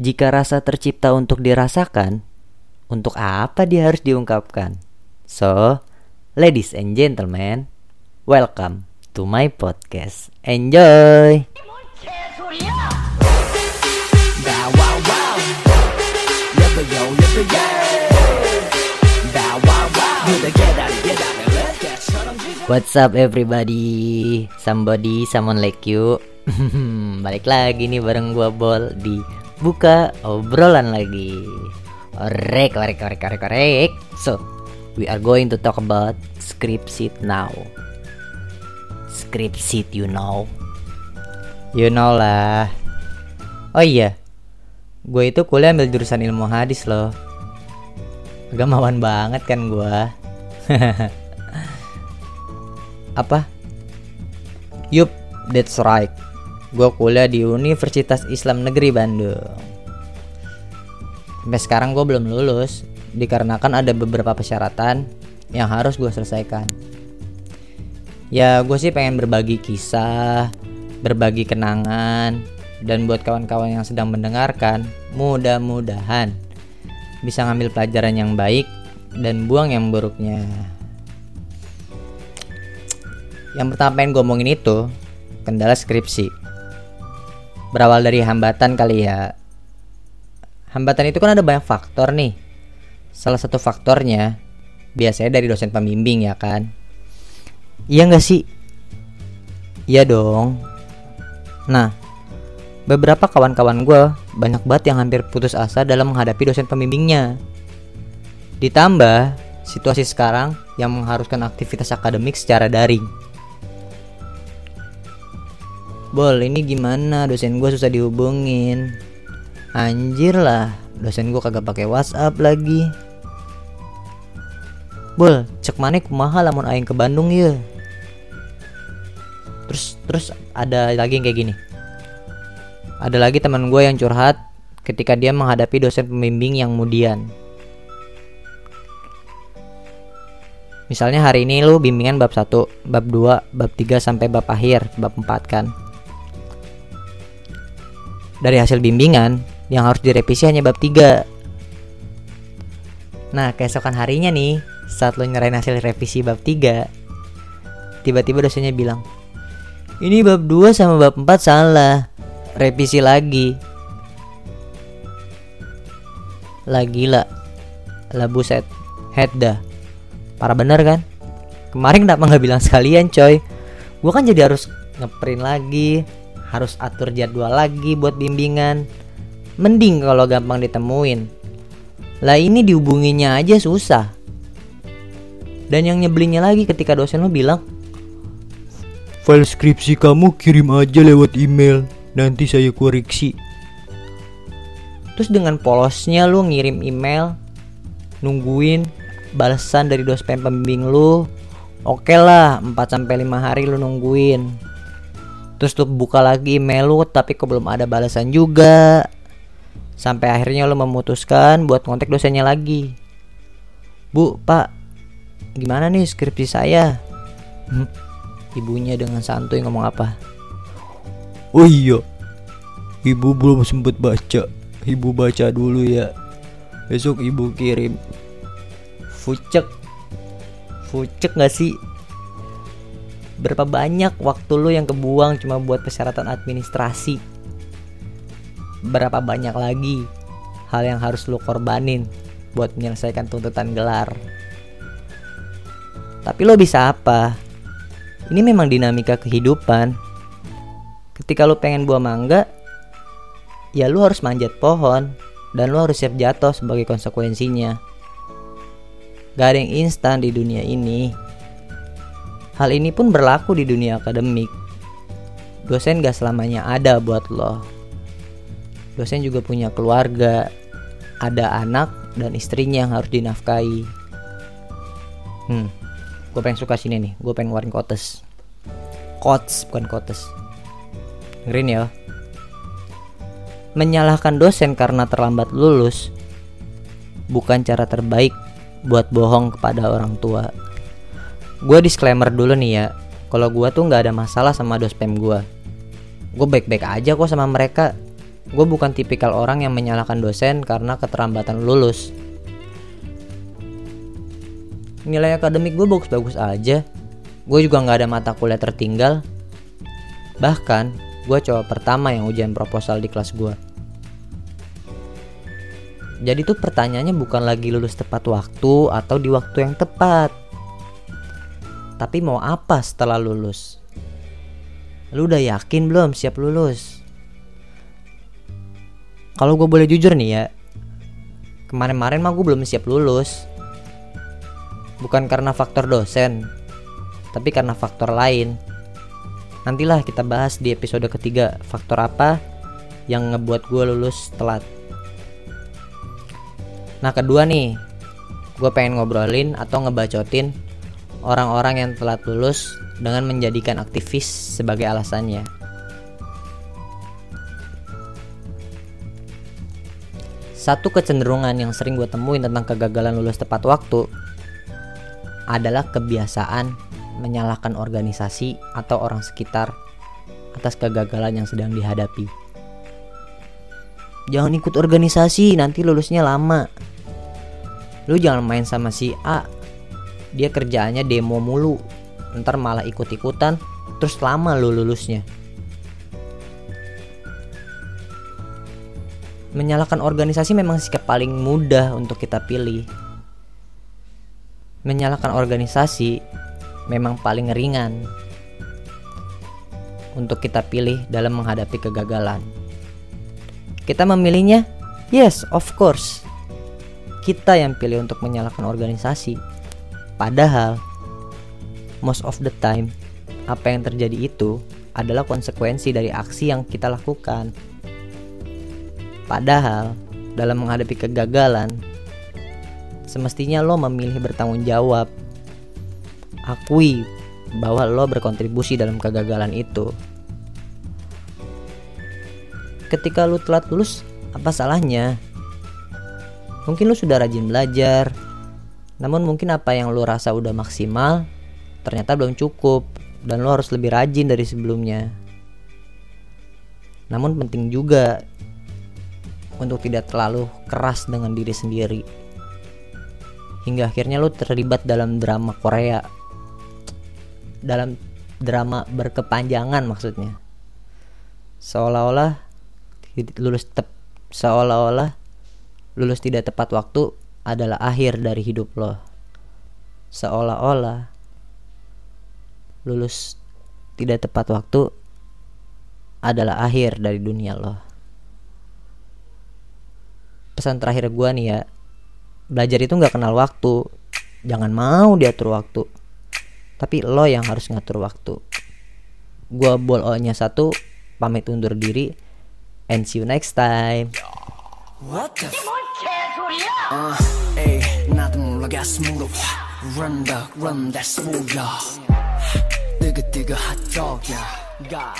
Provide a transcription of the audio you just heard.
Jika rasa tercipta untuk dirasakan, untuk apa dia harus diungkapkan? So, ladies and gentlemen, welcome to my podcast. Enjoy! What's up everybody? Somebody, someone like you. Balik lagi nih bareng gua Bol di buka obrolan lagi. Orek, orek, orek, orek, orek. So, we are going to talk about script sheet now. Script sheet, you know. You know lah. Oh iya, gue itu kuliah ambil jurusan ilmu hadis loh. Agamawan banget kan gue. Apa? Yup, that's right. Gue kuliah di Universitas Islam Negeri Bandung. Sampai sekarang gue belum lulus, dikarenakan ada beberapa persyaratan yang harus gue selesaikan. Ya, gue sih pengen berbagi kisah, berbagi kenangan, dan buat kawan-kawan yang sedang mendengarkan, mudah-mudahan bisa ngambil pelajaran yang baik dan buang yang buruknya. Yang pertama pengen gue omongin itu kendala skripsi. Berawal dari hambatan kali ya. Hambatan itu kan ada banyak faktor nih. Salah satu faktornya biasanya dari dosen pembimbing ya kan. Iya nggak sih? Iya dong. Nah, beberapa kawan-kawan gue banyak banget yang hampir putus asa dalam menghadapi dosen pembimbingnya. Ditambah situasi sekarang yang mengharuskan aktivitas akademik secara daring. Bol, ini gimana? Dosen gue susah dihubungin. Anjir lah, dosen gue kagak pakai WhatsApp lagi. Bol, cek mana kumaha lamun aing ke Bandung ya. Terus terus ada lagi yang kayak gini. Ada lagi teman gue yang curhat ketika dia menghadapi dosen pembimbing yang kemudian. Misalnya hari ini lu bimbingan bab 1, bab 2, bab 3 sampai bab akhir, bab 4 kan dari hasil bimbingan yang harus direvisi hanya bab 3 Nah keesokan harinya nih saat lo nyerahin hasil revisi bab 3 Tiba-tiba dosennya bilang Ini bab 2 sama bab 4 salah Revisi lagi. Lah gila Lah buset Head dah. Parah bener kan? Kemarin kenapa nggak bilang sekalian coy? Gue kan jadi harus ngeprint lagi harus atur jadwal lagi buat bimbingan. Mending kalau gampang ditemuin. Lah ini dihubunginya aja susah. Dan yang nyebelinnya lagi ketika dosen lo bilang, File skripsi kamu kirim aja lewat email, nanti saya koreksi. Terus dengan polosnya lu ngirim email, nungguin balasan dari dosen pembimbing lu. Oke lah, 4 sampai 5 hari lu nungguin terus lu buka lagi email lu tapi kok belum ada balasan juga. Sampai akhirnya lu memutuskan buat kontak dosennya lagi. Bu pak gimana nih skripsi saya? Hmm, ibunya dengan santuy ngomong apa? Oh iya ibu belum sempet baca. Ibu baca dulu ya. Besok ibu kirim. Fucek. Fucek gak sih berapa banyak waktu lu yang kebuang cuma buat persyaratan administrasi? Berapa banyak lagi hal yang harus lu korbanin buat menyelesaikan tuntutan gelar? Tapi lo bisa apa? Ini memang dinamika kehidupan. Ketika lu pengen buah mangga ya lu harus manjat pohon dan lu harus siap jatuh sebagai konsekuensinya. Gak ada yang instan di dunia ini Hal ini pun berlaku di dunia akademik. Dosen gak selamanya ada buat lo. Dosen juga punya keluarga, ada anak dan istrinya yang harus dinafkahi. Hmm, gue pengen suka sini nih, gue pengen ngeluarin kotes. Kotes bukan kotes. Dengerin ya. Menyalahkan dosen karena terlambat lulus bukan cara terbaik buat bohong kepada orang tua gue disclaimer dulu nih ya kalau gue tuh nggak ada masalah sama dospem gue gue baik-baik aja kok sama mereka Gue bukan tipikal orang yang menyalahkan dosen karena keterlambatan lulus. Nilai akademik gue bagus-bagus aja. Gue juga nggak ada mata kuliah tertinggal. Bahkan, gue cowok pertama yang ujian proposal di kelas gue. Jadi tuh pertanyaannya bukan lagi lulus tepat waktu atau di waktu yang tepat. Tapi mau apa setelah lulus? Lu udah yakin belum siap lulus? Kalau gue boleh jujur nih ya, kemarin-kemarin mah gue belum siap lulus. Bukan karena faktor dosen, tapi karena faktor lain. Nantilah kita bahas di episode ketiga faktor apa yang ngebuat gue lulus telat. Nah kedua nih, gue pengen ngobrolin atau ngebacotin orang-orang yang telat lulus dengan menjadikan aktivis sebagai alasannya. Satu kecenderungan yang sering gue temuin tentang kegagalan lulus tepat waktu adalah kebiasaan menyalahkan organisasi atau orang sekitar atas kegagalan yang sedang dihadapi. Jangan ikut organisasi, nanti lulusnya lama. Lu jangan main sama si A. Dia kerjaannya demo mulu. Ntar malah ikut-ikutan, terus lama lu lulusnya. Menyalahkan organisasi memang sikap paling mudah untuk kita pilih. Menyalahkan organisasi memang paling ringan untuk kita pilih dalam menghadapi kegagalan. Kita memilihnya, yes, of course. Kita yang pilih untuk menyalahkan organisasi. Padahal, most of the time, apa yang terjadi itu adalah konsekuensi dari aksi yang kita lakukan. Padahal, dalam menghadapi kegagalan, semestinya lo memilih bertanggung jawab. Akui bahwa lo berkontribusi dalam kegagalan itu. Ketika lo telat lulus, apa salahnya? Mungkin lo sudah rajin belajar, namun mungkin apa yang lo rasa udah maksimal ternyata belum cukup dan lo harus lebih rajin dari sebelumnya. Namun penting juga untuk tidak terlalu keras dengan diri sendiri. Hingga akhirnya lo terlibat dalam drama Korea. Dalam drama berkepanjangan maksudnya. Seolah-olah lulus tep seolah-olah lulus tidak tepat waktu adalah akhir dari hidup lo. Seolah-olah lulus tidak tepat waktu adalah akhir dari dunia lo. Pesan terakhir gue nih ya belajar itu nggak kenal waktu. Jangan mau diatur waktu tapi lo yang harus ngatur waktu. Gue bol nya satu pamit undur diri and see you next time. What the uh, hey, 나도 몰라 가슴으로 Run the run that's 뭐야 뜨거 뜨거 핫도그야